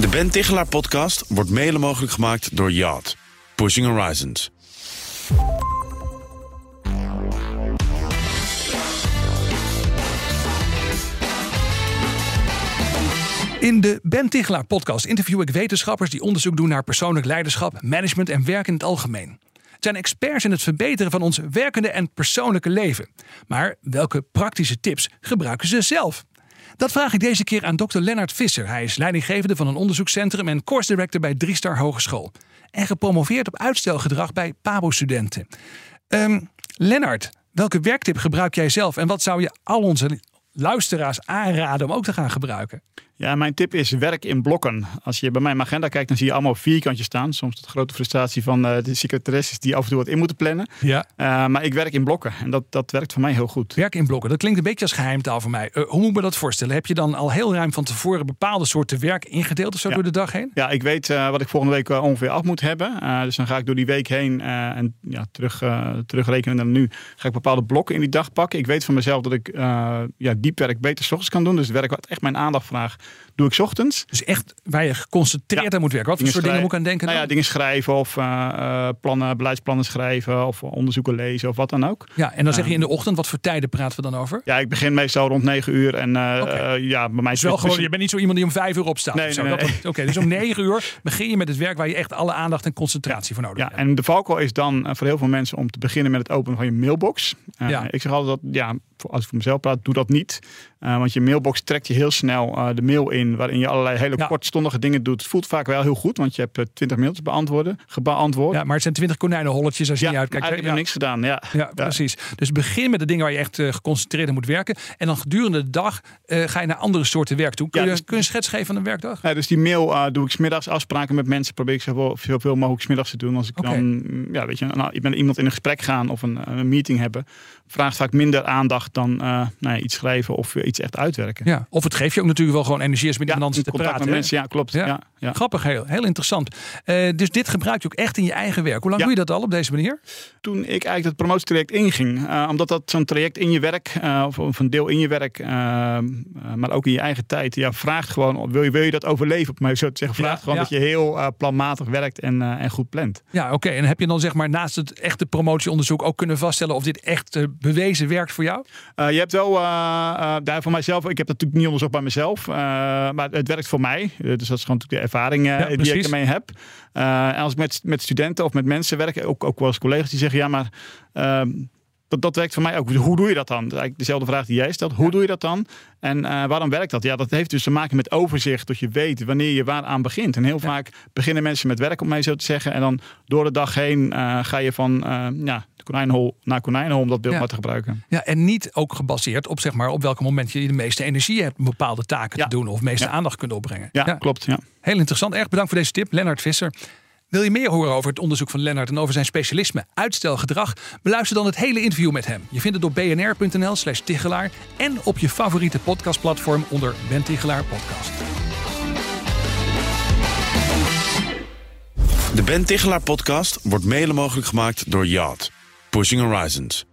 De Ben Tichelaar podcast wordt mede mogelijk gemaakt door Yacht. Pushing Horizons. In de Ben Tichelaar podcast interview ik wetenschappers die onderzoek doen naar persoonlijk leiderschap, management en werk in het algemeen. Het zijn experts in het verbeteren van ons werkende en persoonlijke leven. Maar welke praktische tips gebruiken ze zelf? Dat vraag ik deze keer aan Dr. Lennart Visser. Hij is leidinggevende van een onderzoekscentrum en course director bij Driestar Hogeschool. En gepromoveerd op uitstelgedrag bij PABO-studenten. Um, Lennart, welke werktip gebruik jij zelf en wat zou je al onze luisteraars aanraden om ook te gaan gebruiken? Ja, mijn tip is werk in blokken. Als je bij mijn agenda kijkt, dan zie je allemaal vierkantjes staan. Soms tot grote frustratie van uh, de secretaresses die af en toe wat in moeten plannen. Ja. Uh, maar ik werk in blokken en dat, dat werkt voor mij heel goed. Werk in blokken, dat klinkt een beetje als geheimtaal voor mij. Uh, hoe moet ik me dat voorstellen? Heb je dan al heel ruim van tevoren bepaalde soorten werk ingedeeld of zo ja. door de dag heen? Ja, ik weet wat ik volgende week ongeveer af moet hebben. dus dan ga ik door die week heen en ja, terug, terugrekenen naar nu. Ga ik bepaalde blokken in die dag pakken. Ik weet van mezelf dat ik ja, diep werk beter s ochtends kan doen. Dus het werk wat echt mijn aandacht vraagt, doe ik ochtends. Dus echt waar je geconcentreerd Ja. aan moet werken. Wat voor soort dingen moet ik aan denken? Nou ja, dingen schrijven of uh, uh, plannen, beleidsplannen schrijven of onderzoeken lezen of wat dan ook. ja, en dan zeg je in de ochtend, wat voor tijden praten we dan over? Ja, ik begin meestal rond 9 uur en uh, Oké. ja, bij mij Dus wel gewoon, je bent niet zo iemand die om vijf uur opstaat. Nee, nee, nee. Oké, dus om negen uur begin je met het werk waar je echt alle aandacht en concentratie voor nodig Ja, hebt. en de valkuil is dan voor heel veel mensen om te beginnen met het openen van je mailbox. Ja. Ik zeg altijd dat, ja, als ik voor mezelf praat, doe dat niet. Uh, want je mailbox trekt je heel snel uh, de mail in, waarin je allerlei hele Ja. kortstondige dingen doet. Het voelt vaak wel heel goed, want je hebt uh, 20 mailtjes beantwoorden, gebeantwoord. Ja, maar het zijn twintig konijnenholletjes als je Ja, niet uitkijkt. eigenlijk heb ik Ja. niks gedaan. Ja. Ja, precies. Dus begin met de dingen waar je echt eh, geconcentreerd aan moet werken. En dan gedurende de dag eh, ga je naar andere soorten werk toe. Kun, je, dus- kun je een schets geven van een werkdag? Ja, dus die mail doe ik smiddags afspraken met mensen. Probeer ik zoveel, mogelijk smiddags te doen. Als ik dan, mm, ja, weet je, nou, ik ben iemand in een gesprek gaan of een, een meeting hebben, vraagt vaak minder aandacht dan uh, nou ja, iets schrijven of iets echt uitwerken. Ja. Of het geeft je ook natuurlijk wel gewoon energie als je met Ja, iemand te contact praten. met mensen, ja, klopt. Ja. Ja. Ja, Grappig, heel, heel interessant. Eh, dus dit gebruik je ook echt in je eigen werk. Hoe lang Ja. doe je dat al op deze manier? Toen ik eigenlijk het promotietraject inging, uh, omdat dat zo'n traject in je werk, uh, of, of een deel in je werk, uh, maar ook in je eigen tijd, ja, vraagt gewoon, wil je, wil je dat overleven? Op mij zo te zeggen, vraagt Ja, gewoon ja. dat je heel uh, planmatig werkt en, uh, en goed plant. Ja, oké. En heb je dan zeg maar naast het echte promotieonderzoek ook kunnen vaststellen of dit echt eh, bewezen werkt voor jou? Uh, je hebt wel, uh, uh, daar voor mijzelf, ik heb dat natuurlijk niet onderzocht bij mezelf, maar het werkt voor mij. Dus dat is gewoon natuurlijk de ervaring Ja, die precies. ik ermee heb. En als ik met, met studenten of met mensen werk, ook, ook wel eens collega's die zeggen, ja maar... ehm, dat, dat werkt voor mij ook. Hoe doe je dat dan? Eigenlijk dezelfde vraag die jij stelt. Hoe doe je dat dan? En uh, waarom werkt dat? Ja, dat heeft dus te maken met overzicht. Dat je weet wanneer je waaraan begint. En heel vaak beginnen mensen met werk, om mij zo te zeggen. En dan door de dag heen uh, ga je van uh, ja, konijnenhol naar konijnenhol, om dat beeld Ja. maar te gebruiken. Ja, en niet ook gebaseerd op zeg maar op welk moment je de meeste energie hebt om bepaalde taken Ja. te doen of meeste Ja. aandacht kunt opbrengen. Ja, klopt. Ja. Heel interessant. Erg bedankt voor deze tip, Lennart Visser. Wil je meer horen over het onderzoek van Lennart en over zijn specialisme uitstelgedrag? Beluister dan het hele interview met hem. Je vindt het op bnr.nl slash Tichelaar en op je favoriete podcastplatform onder Ben Tichelaar Podcast. De Ben Tichelaar podcast wordt mede mogelijk gemaakt door Yacht. Pushing Horizons.